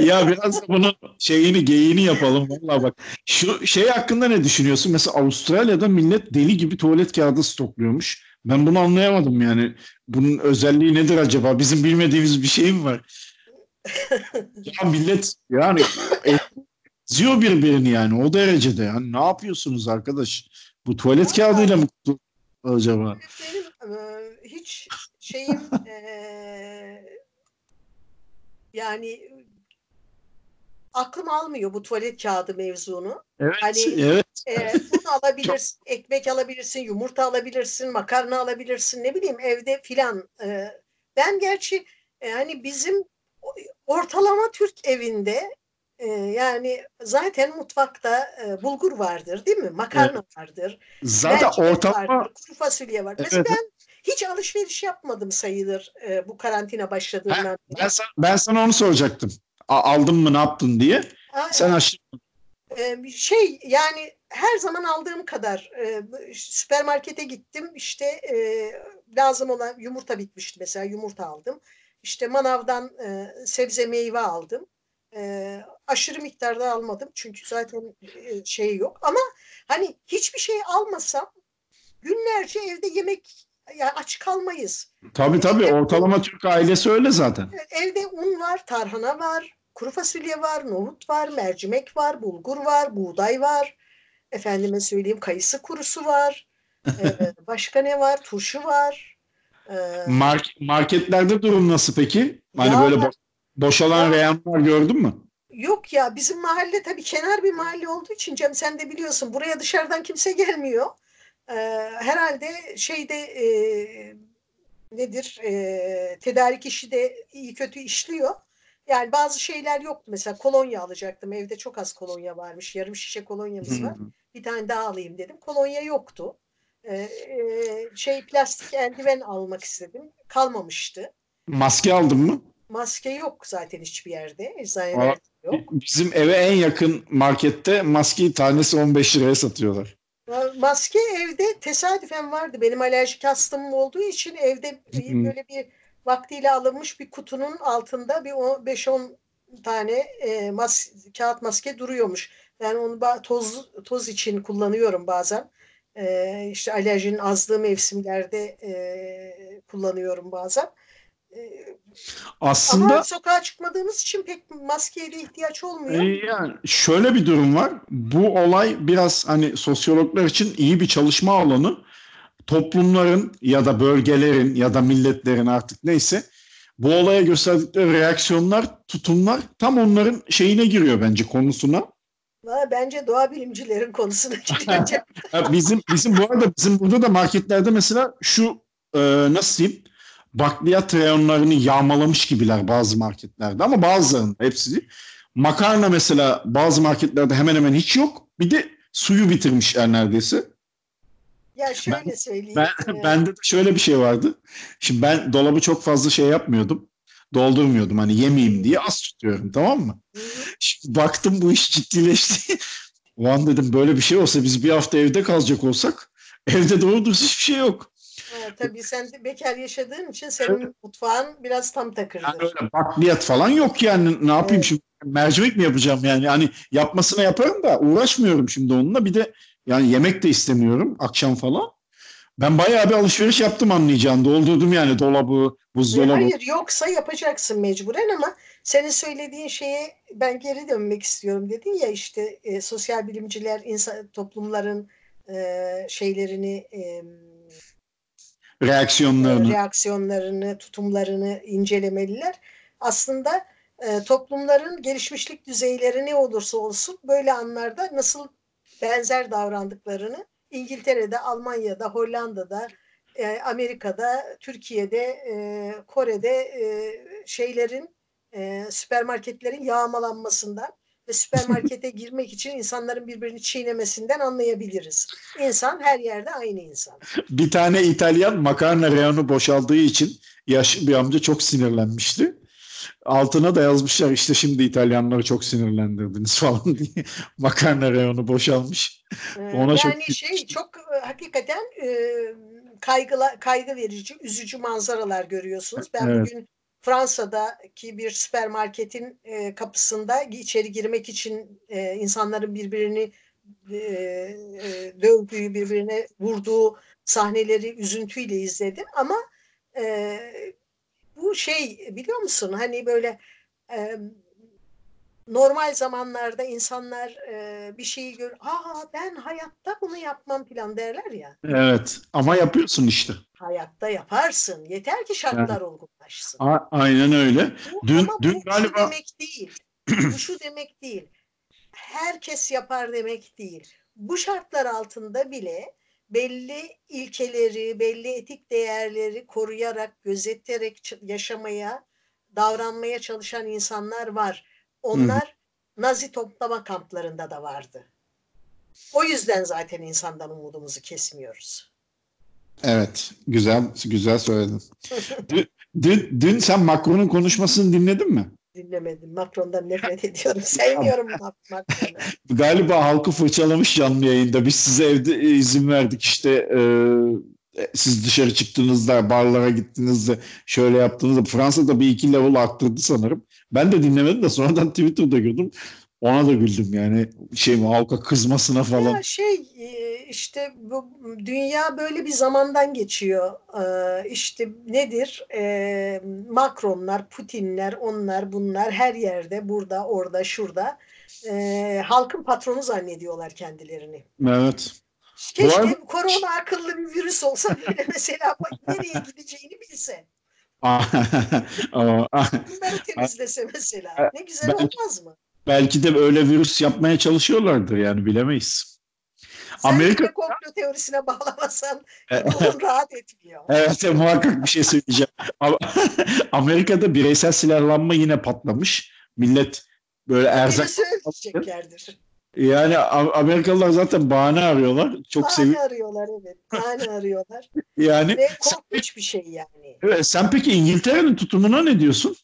(laughs) ya biraz bunun şeyini geyiğini yapalım valla bak. Şu şey hakkında ne düşünüyorsun? Mesela Avustralya'da millet deli gibi tuvalet kağıdı stokluyormuş. Ben bunu anlayamadım yani. Bunun özelliği nedir acaba? Bizim bilmediğimiz bir şey mi var? (laughs) ya millet yani eziyor birbirini yani o derecede. Yani ne yapıyorsunuz arkadaş? Bu tuvalet kağıdıyla mı acaba? Benim e, hiç şeyim (laughs) e, yani aklım almıyor bu tuvalet kağıdı mevzunu. Evet, hani, evet. E, bunu (laughs) alabilirsin, Çok... ekmek alabilirsin, yumurta alabilirsin, makarna alabilirsin, ne bileyim evde filan. E, ben gerçi e, hani bizim ortalama Türk evinde e, yani zaten mutfakta e, bulgur vardır değil mi? Makarna evet. vardır. Zaten ortalama vardır, kuru fasulye var. Evet. Mesela ben hiç alışveriş yapmadım sayılır e, bu karantina başladığından ben, beri. Ben sana, ben sana onu soracaktım. Aldın mı ne yaptın diye. Aa, Sen aşırı e, şey yani her zaman aldığım kadar e, süpermarkete gittim işte e, lazım olan yumurta bitmişti mesela yumurta aldım işte manavdan e, sebze meyve aldım. E, aşırı miktarda almadım çünkü zaten e, şey yok. Ama hani hiçbir şey almasam günlerce evde yemek yani aç kalmayız. Tabii tabii evde, ortalama Türk ailesi öyle zaten. Evde un var, tarhana var, kuru fasulye var, nohut var, mercimek var, bulgur var, buğday var. Efendime söyleyeyim kayısı kurusu var. (laughs) ee, başka ne var? Turşu var. Mark, marketlerde durum nasıl peki? Hani ya, böyle bo- boşalan ya, reyanlar gördün mü? Yok ya bizim mahalle tabii kenar bir mahalle olduğu için Cem sen de biliyorsun buraya dışarıdan kimse gelmiyor. Herhalde şeyde e, nedir e, tedarik işi de iyi kötü işliyor. Yani bazı şeyler yoktu. Mesela kolonya alacaktım. Evde çok az kolonya varmış. Yarım şişe kolonyamız var. Bir tane daha alayım dedim. Kolonya yoktu. Ee, şey plastik eldiven almak istedim. Kalmamıştı. Maske aldın mı? Maske yok zaten hiçbir yerde. Eczanelerde yok. Bizim eve en yakın markette maskeyi tanesi 15 liraya satıyorlar. Maske evde tesadüfen vardı. Benim alerjik hastamım olduğu için evde böyle bir vaktiyle alınmış bir kutunun altında bir 5-10 tane e, mas kağıt maske duruyormuş. Ben onu toz toz için kullanıyorum bazen E, işte alerjinin azlığı mevsimlerde e, kullanıyorum bazen. E, Aslında ama sokağa çıkmadığımız için pek maskeye de ihtiyaç olmuyor. e, yani şöyle bir durum var. Bu olay biraz hani sosyologlar için iyi bir çalışma alanı. Toplumların ya da bölgelerin ya da milletlerin artık neyse bu olaya gösterdikleri reaksiyonlar, tutumlar tam onların şeyine giriyor bence konusuna. Bence doğa bilimcilerin konusuna. Ha, (laughs) Bizim bizim bu arada bizim burada da marketlerde mesela şu e, nasıl diyeyim bakliyat reyonlarını yağmalamış gibiler bazı marketlerde ama bazılarında hepsi değil. Makarna mesela bazı marketlerde hemen hemen hiç yok. Bir de suyu bitirmişler neredeyse. ya şöyle söyleyeyim. Ben, e, bende de şöyle bir şey vardı. Şimdi ben dolabı çok fazla şey yapmıyordum. Doldurmuyordum hani yemeyeyim diye az tutuyorum tamam mı? Şimdi baktım bu iş ciddileşti. (laughs) Ulan dedim böyle bir şey olsa biz bir hafta evde kalacak olsak evde doğru hiçbir şey yok. Tabii sen de bekar yaşadığın için senin mutfağın biraz tam takırdır. Yani öyle bakliyat falan yok yani ne yapayım Evet. şimdi mercimek mi yapacağım yani hani yapmasına yaparım da uğraşmıyorum şimdi onunla bir de yani yemek de istemiyorum akşam falan. Ben bayağı bir alışveriş yaptım anlayacağın doldurdum yani dolabı buzdolabı. Hayır yoksa yapacaksın mecburen ama senin söylediğin şeye ben geri dönmek istiyorum dedin ya işte e, sosyal bilimciler insan toplumların e, şeylerini e, reaksiyonlarını. reaksiyonlarını, tutumlarını incelemeliler. Aslında e, toplumların gelişmişlik düzeyleri ne olursa olsun böyle anlarda nasıl benzer davrandıklarını İngiltere'de, Almanya'da, Hollanda'da, e, Amerika'da, Türkiye'de, e, Kore'de e, şeylerin e, süpermarketlerin yağmalanmasından ve süpermarkete (laughs) girmek için insanların birbirini çiğnemesinden anlayabiliriz. İnsan her yerde aynı insan. Bir tane İtalyan makarna reyonu boşaldığı için yaşlı bir amca çok sinirlenmişti. Altına da yazmışlar işte şimdi İtalyanları çok sinirlendirdiniz (laughs) falan diye. Makarna reyonu boşalmış. Ee, Ona çok yani şey çok e, hakikaten e, kaygıla, kaygı verici, üzücü manzaralar görüyorsunuz. Ben Evet. bugün Fransa'daki bir süpermarketin e, kapısında içeri girmek için e, insanların birbirini e, e, dövdüğü, birbirine vurduğu sahneleri üzüntüyle izledim. Ama e, bu şey biliyor musun hani böyle e, normal zamanlarda insanlar e, bir şeyi gör, aa ben hayatta bunu yapmam falan derler ya. Evet ama yapıyorsun işte. Hayatta yaparsın. Yeter ki şartlar olgunlaşsın. A- aynen öyle. Bu, Dün- ama dün bu şu galiba- demek değil. bu şu demek değil. Herkes yapar demek değil. Bu şartlar altında bile belli ilkeleri, belli etik değerleri koruyarak, gözeterek yaşamaya, davranmaya çalışan insanlar var. Onlar Nazi toplama kamplarında da vardı. O yüzden zaten insandan umudumuzu kesmiyoruz. Evet, güzel güzel söyledin. (laughs) Dün, dün, dün sen Macron'un konuşmasını dinledin mi? Dinlemedim. Macron'dan nefret ediyorum. (laughs) Sevmiyorum Mac- Macron'u. Galiba halkı fırçalamış canlı yayında. Biz size evde e, izin verdik işte e, siz dışarı çıktığınızda, barlara gittiğinizde şöyle yaptığınızda Fransa'da bir iki level arttırdı sanırım. Ben de dinlemedim de sonradan Twitter'da gördüm. Ona da güldüm yani şey mi kızmasına falan. Ya şey e, işte bu dünya böyle bir zamandan geçiyor. Ee, İşte nedir? Ee, Macronlar, Putinler, onlar bunlar her yerde, burada, orada, şurada. Halkın patronu zannediyorlar kendilerini. Evet. Keşke arada- korona akıllı bir virüs olsa böyle mesela nereye gideceğini bilse. (laughs) Bunları (laughs) temizlese mesela. Ne güzel Belki- olmaz mı? Belki de öyle virüs yapmaya çalışıyorlardır yani bilemeyiz. Sen Amerika- komplo teorisine bağlamasan (laughs) ruhun rahat etmiyor. Evet e, muhakkak bir şey söyleyeceğim. Amerika'da bireysel silahlanma yine patlamış. Millet böyle erzak Birisi öldüreceklerdir. Yani Amerikalılar zaten bahane arıyorlar. Çok Bahane seviyor. arıyorlar evet. Bahane (laughs) arıyorlar. Yani Ve korkunç bir şey yani. Evet, sen peki İngiltere'nin tutumuna ne diyorsun?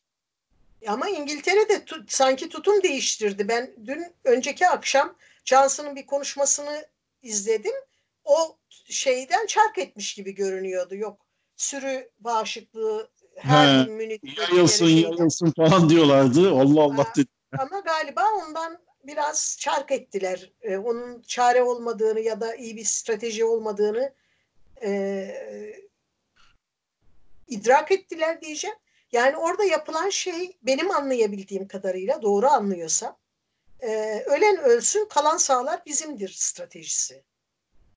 Ama İngiltere de tu- sanki tutum değiştirdi. Ben dün önceki akşam Johnson'ın bir konuşmasını izledim. O şeyden çark etmiş gibi görünüyordu. Yok sürü bağışıklığı her He, gün Yayılsın yayılsın falan diyorlardı. Allah Allah dedi. Ama galiba ondan biraz çark ettiler. E, onun çare olmadığını ya da iyi bir strateji olmadığını e, idrak ettiler diyeceğim. Yani orada yapılan şey benim anlayabildiğim kadarıyla doğru anlıyorsam e, ölen ölsün kalan sağlar bizimdir stratejisi.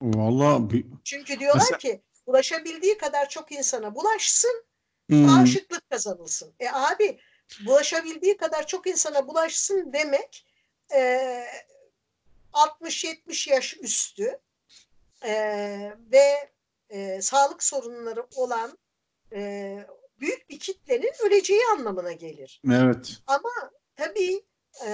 Vallahi bir... Çünkü diyorlar Mesela... ki ulaşabildiği kadar çok insana bulaşsın Hmm. bağışıklık kazanılsın. E abi bulaşabildiği kadar çok insana bulaşsın demek e, 60-70 yaş üstü e, ve e, sağlık sorunları olan e, büyük bir kitlenin öleceği anlamına gelir. Evet. Ama tabii e,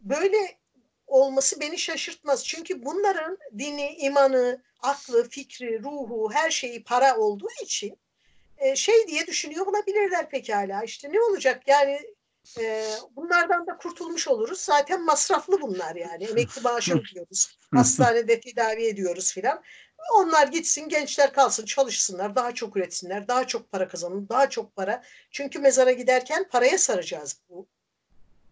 böyle olması beni şaşırtmaz. Çünkü bunların dini, imanı, aklı, fikri, ruhu, her şeyi para olduğu için e, şey diye düşünüyor olabilirler pekala. İşte ne olacak yani e, bunlardan da kurtulmuş oluruz. Zaten masraflı bunlar yani. Emekli maaşı ödüyoruz. Hastanede tedavi ediyoruz filan. Onlar gitsin, gençler kalsın, çalışsınlar, daha çok üretsinler, daha çok para kazanın, daha çok para. Çünkü mezara giderken paraya saracağız bu.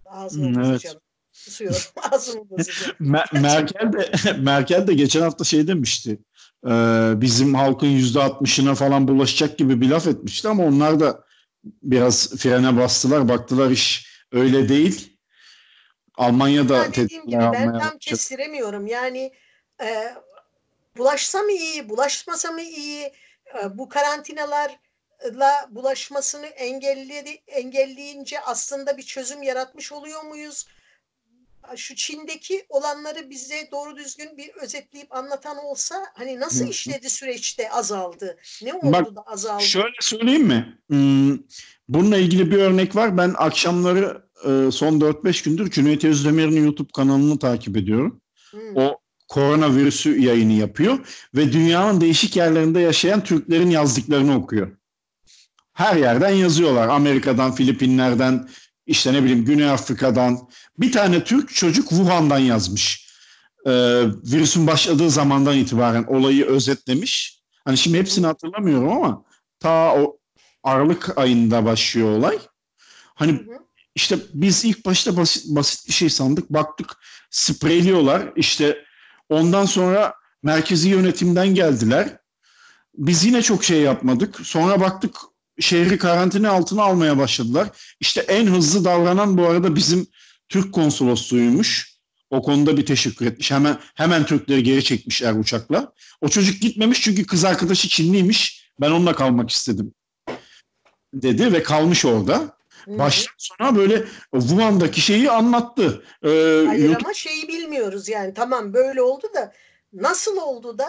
Ağzını evet. bozacağım. Susuyorum. (laughs) Ağzımı bozacağım. (laughs) Merkel de (laughs) Merkel de geçen hafta şey demişti. E, bizim halkın yüzde altmışına falan bulaşacak gibi bir laf etmişti ama onlar da biraz frene bastılar. Baktılar iş öyle değil. Almanya'da yani dediğim gibi ben tam kestiremiyorum. Yani e, bulaşsa mı iyi, bulaşmasa mı iyi? E, bu karantinalarla bulaşmasını engelledi, engelleyince aslında bir çözüm yaratmış oluyor muyuz? Şu Çin'deki olanları bize doğru düzgün bir özetleyip anlatan olsa hani nasıl işledi süreçte azaldı? Ne oldu Bak, da azaldı? Şöyle söyleyeyim mi? Hmm, bununla ilgili bir örnek var. Ben akşamları e, son 4-5 gündür Cüneyt Özdemir'in YouTube kanalını takip ediyorum. Hı. O koronavirüsü yayını yapıyor ve dünyanın değişik yerlerinde yaşayan Türklerin yazdıklarını okuyor. Her yerden yazıyorlar. Amerika'dan, Filipinler'den, işte ne bileyim Güney Afrika'dan bir tane Türk çocuk Wuhan'dan yazmış. Ee, virüsün başladığı zamandan itibaren olayı özetlemiş. Hani şimdi hepsini hatırlamıyorum ama ta o Aralık ayında başlıyor olay. Hani işte biz ilk başta basit, basit bir şey sandık. Baktık spreyliyorlar. İşte ondan sonra merkezi yönetimden geldiler. Biz yine çok şey yapmadık. Sonra baktık şehri karantina altına almaya başladılar. İşte en hızlı davranan bu arada bizim Türk konsolosluğuymuş. O konuda bir teşekkür etmiş. Hemen hemen Türkleri geri çekmişler uçakla. O çocuk gitmemiş çünkü kız arkadaşı Çinliymiş. Ben onunla kalmak istedim. Dedi ve kalmış orada. Baştan sona böyle Wuhan'daki şeyi anlattı. Ee, Hayır YouTube... ama şeyi bilmiyoruz yani. Tamam böyle oldu da nasıl oldu da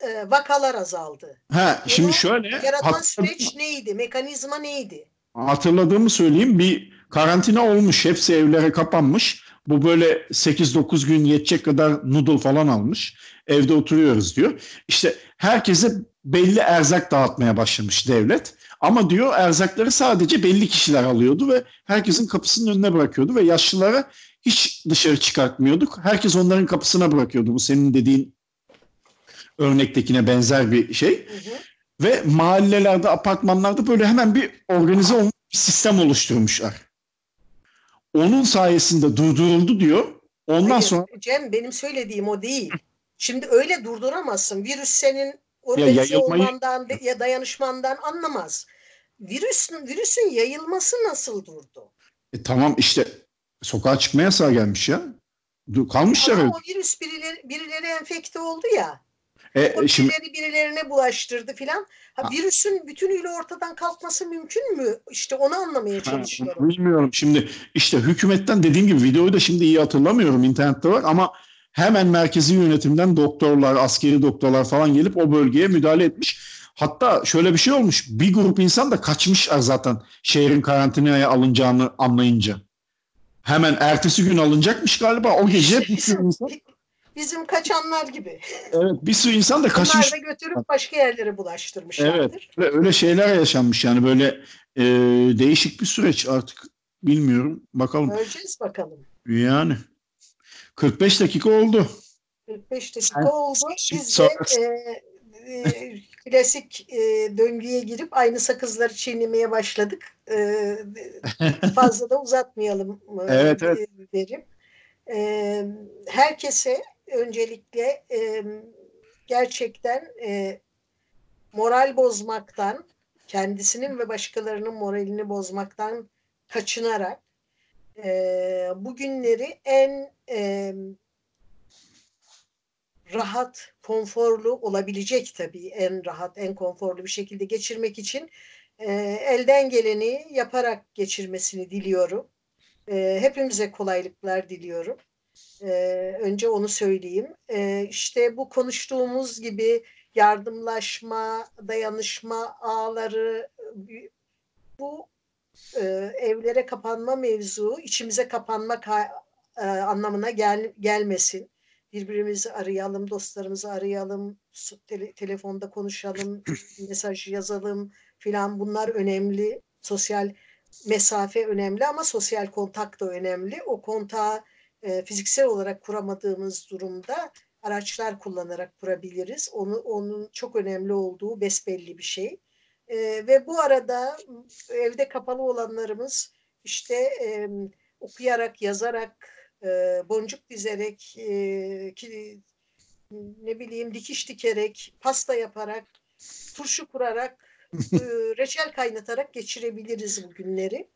e, vakalar azaldı. Ha, Bunu şimdi şöyle yaratan süreç neydi? Mekanizma neydi? Hatırladığımı söyleyeyim. Bir karantina olmuş. Hepsi evlere kapanmış. Bu böyle 8-9 gün yetecek kadar noodle falan almış. Evde oturuyoruz diyor. İşte herkese belli erzak dağıtmaya başlamış devlet. Ama diyor erzakları sadece belli kişiler alıyordu ve herkesin kapısının önüne bırakıyordu ve yaşlılara hiç dışarı çıkartmıyorduk. Herkes onların kapısına bırakıyordu. Bu senin dediğin örnektekine benzer bir şey. Hı hı. Ve mahallelerde, apartmanlarda böyle hemen bir organize olmuş bir sistem oluşturmuşlar. Onun sayesinde durduruldu diyor. Ondan Hayır, sonra... Cem benim söylediğim o değil. Şimdi öyle durduramazsın. Virüs senin organize ya olmandan ya dayanışmandan anlamaz. Virüsün, virüsün yayılması nasıl durdu? E, tamam işte sokağa çıkma yasağı gelmiş ya. Kalmışlar Ama öyle. o virüs birileri, birileri enfekte oldu ya. E, şimdi... birileri birilerine bulaştırdı filan. Ha, virüsün bütünüyle ortadan kalkması mümkün mü? İşte onu anlamaya çalışıyorum. Ha, bilmiyorum. Şimdi işte hükümetten dediğim gibi videoyu da şimdi iyi hatırlamıyorum. internette var ama hemen merkezi yönetimden doktorlar, askeri doktorlar falan gelip o bölgeye müdahale etmiş. Hatta şöyle bir şey olmuş. Bir grup insan da kaçmışlar zaten şehrin karantinaya alınacağını anlayınca. Hemen ertesi gün alınacakmış galiba. O gece bir sürü insan Bizim kaçanlar gibi. Evet bir sürü insan da kaçmış. Onlar da götürüp başka yerlere bulaştırmışlardır. Evet öyle şeyler yaşanmış yani böyle e, değişik bir süreç artık bilmiyorum bakalım. Göreceğiz bakalım. Yani 45 dakika oldu. 45 dakika oldu. Biz de e, e, klasik e, döngüye girip aynı sakızları çiğnemeye başladık. E, (laughs) fazla da uzatmayalım evet, evet. derim. E, herkese öncelikle e, gerçekten e, moral bozmaktan, kendisinin ve başkalarının moralini bozmaktan kaçınarak e, bugünleri en e, rahat, konforlu olabilecek tabii en rahat, en konforlu bir şekilde geçirmek için e, elden geleni yaparak geçirmesini diliyorum. E, hepimize kolaylıklar diliyorum. E, önce onu söyleyeyim. E, işte bu konuştuğumuz gibi yardımlaşma, dayanışma ağları bu e, evlere kapanma mevzu içimize kapanmak e, anlamına gel, gelmesin. Birbirimizi arayalım, dostlarımızı arayalım, tele, telefonda konuşalım, (clears throat) mesaj yazalım filan bunlar önemli. Sosyal mesafe önemli ama sosyal kontak da önemli. O kontağı e, fiziksel olarak kuramadığımız durumda araçlar kullanarak kurabiliriz. Onu onun çok önemli olduğu besbelli bir şey. E, ve bu arada evde kapalı olanlarımız işte e, okuyarak, yazarak, e, boncuk dizerek, e, ki, ne bileyim dikiş dikerek, pasta yaparak, turşu kurarak, (laughs) e, reçel kaynatarak geçirebiliriz bu günleri.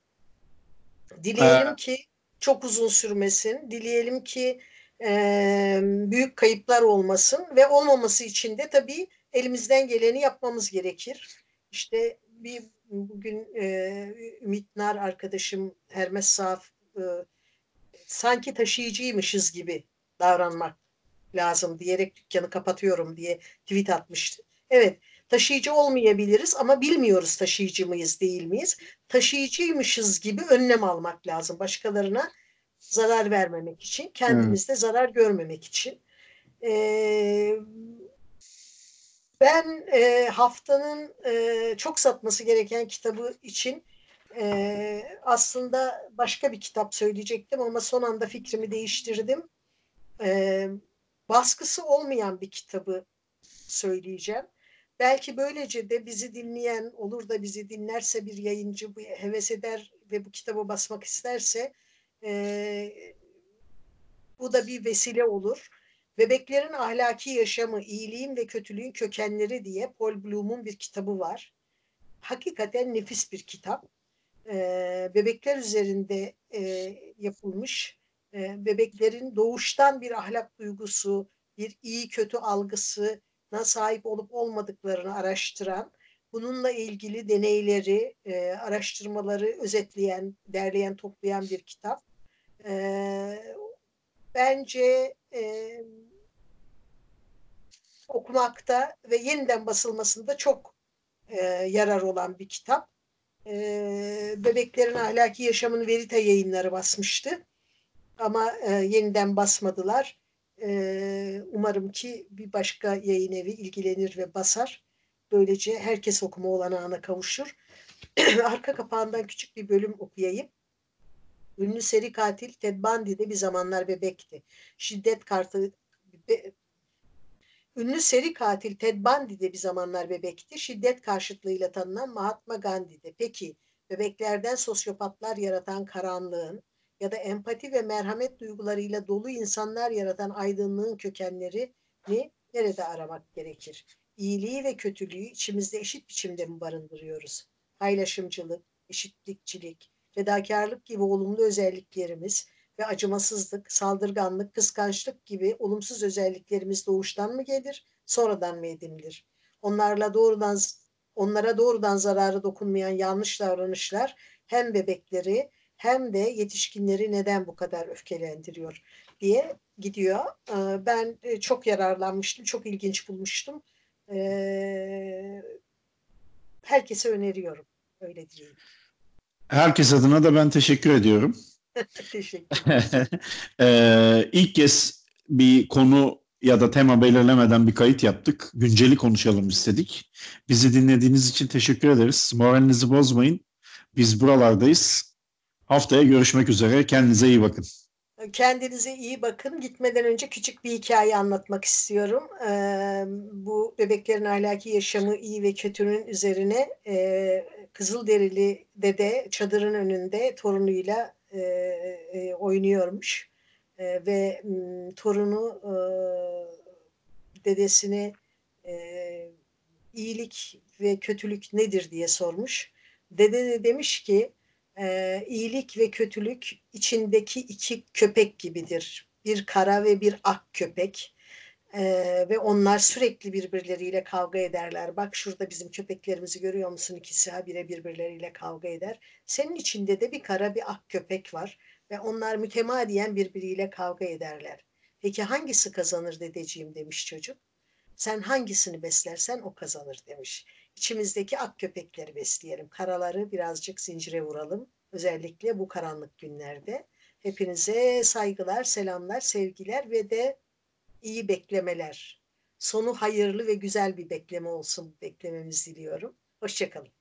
Dileyelim ki çok uzun sürmesin. Dileyelim ki e, büyük kayıplar olmasın ve olmaması için de tabii elimizden geleni yapmamız gerekir. İşte bir bugün e, Ümit Nar arkadaşım Hermes Saf e, sanki taşıyıcıymışız gibi davranmak lazım diyerek dükkanı kapatıyorum diye tweet atmıştı. Evet taşıyıcı olmayabiliriz ama bilmiyoruz taşıyıcı mıyız değil miyiz. Taşıyıcıymışız gibi önlem almak lazım başkalarına zarar vermemek için, kendimizde evet. zarar görmemek için. Ee, ben e, haftanın e, çok satması gereken kitabı için e, aslında başka bir kitap söyleyecektim ama son anda fikrimi değiştirdim. E, baskısı olmayan bir kitabı söyleyeceğim. Belki böylece de bizi dinleyen olur da bizi dinlerse bir yayıncı bu heves eder ve bu kitabı basmak isterse e, bu da bir vesile olur. Bebeklerin ahlaki yaşamı, iyiliğin ve kötülüğün kökenleri diye Paul Bloom'un bir kitabı var. Hakikaten nefis bir kitap. E, bebekler üzerinde e, yapılmış. E, bebeklerin doğuştan bir ahlak duygusu, bir iyi kötü algısına sahip olup olmadıklarını araştıran, bununla ilgili deneyleri, e, araştırmaları özetleyen, derleyen, toplayan bir kitap. E, bence e, okumakta ve yeniden basılmasında çok e, yarar olan bir kitap. E, Bebeklerin Ahlaki Yaşamını Verita yayınları basmıştı. Ama e, yeniden basmadılar. E, umarım ki bir başka yayın evi ilgilenir ve basar. Böylece herkes okuma olanağına kavuşur. (clears throat) Arka kapağından küçük bir bölüm okuyayım. Ünlü seri katil Ted Bundy bir zamanlar bebekti. Şiddet kartı be, Ünlü seri katil Ted Bundy de bir zamanlar bebekti. Şiddet karşıtlığıyla tanınan Mahatma Gandhi de. Peki bebeklerden sosyopatlar yaratan karanlığın ya da empati ve merhamet duygularıyla dolu insanlar yaratan aydınlığın kökenlerini nerede aramak gerekir? İyiliği ve kötülüğü içimizde eşit biçimde mi barındırıyoruz? Paylaşımcılık, eşitlikçilik, fedakarlık gibi olumlu özelliklerimiz ve acımasızlık, saldırganlık, kıskançlık gibi olumsuz özelliklerimiz doğuştan mı gelir, sonradan mı edinilir? Onlarla doğrudan onlara doğrudan zararı dokunmayan yanlış davranışlar hem bebekleri hem de yetişkinleri neden bu kadar öfkelendiriyor diye gidiyor. Ee, ben e, çok yararlanmıştım, çok ilginç bulmuştum. Ee, herkese öneriyorum, öyle diyeyim. Herkes adına da ben teşekkür ediyorum. (laughs) teşekkür (laughs) ee, İlk kez bir konu ya da tema belirlemeden bir kayıt yaptık. Günceli konuşalım istedik. Bizi dinlediğiniz için teşekkür ederiz. Moralinizi bozmayın. Biz buralardayız. Haftaya görüşmek üzere. Kendinize iyi bakın. Kendinize iyi bakın. Gitmeden önce küçük bir hikaye anlatmak istiyorum. Ee, bu bebeklerin ahlaki yaşamı iyi ve kötünün üzerine e, Kızılderili dede çadırın önünde torunuyla e, e, oynuyormuş. e, ve m, torunu e, dedesine e, iyilik ve kötülük nedir diye sormuş. Dede de demiş ki e, iyilik ve kötülük içindeki iki köpek gibidir. Bir kara ve bir ak köpek. Ee, ve onlar sürekli birbirleriyle kavga ederler. Bak şurada bizim köpeklerimizi görüyor musun? İkisi habire birbirleriyle kavga eder. Senin içinde de bir kara bir ak köpek var ve onlar mütemadiyen birbiriyle kavga ederler. Peki hangisi kazanır dedeciğim demiş çocuk. Sen hangisini beslersen o kazanır demiş. İçimizdeki ak köpekleri besleyelim. Karaları birazcık zincire vuralım. Özellikle bu karanlık günlerde. Hepinize saygılar, selamlar, sevgiler ve de iyi beklemeler. Sonu hayırlı ve güzel bir bekleme olsun beklememizi diliyorum. Hoşçakalın.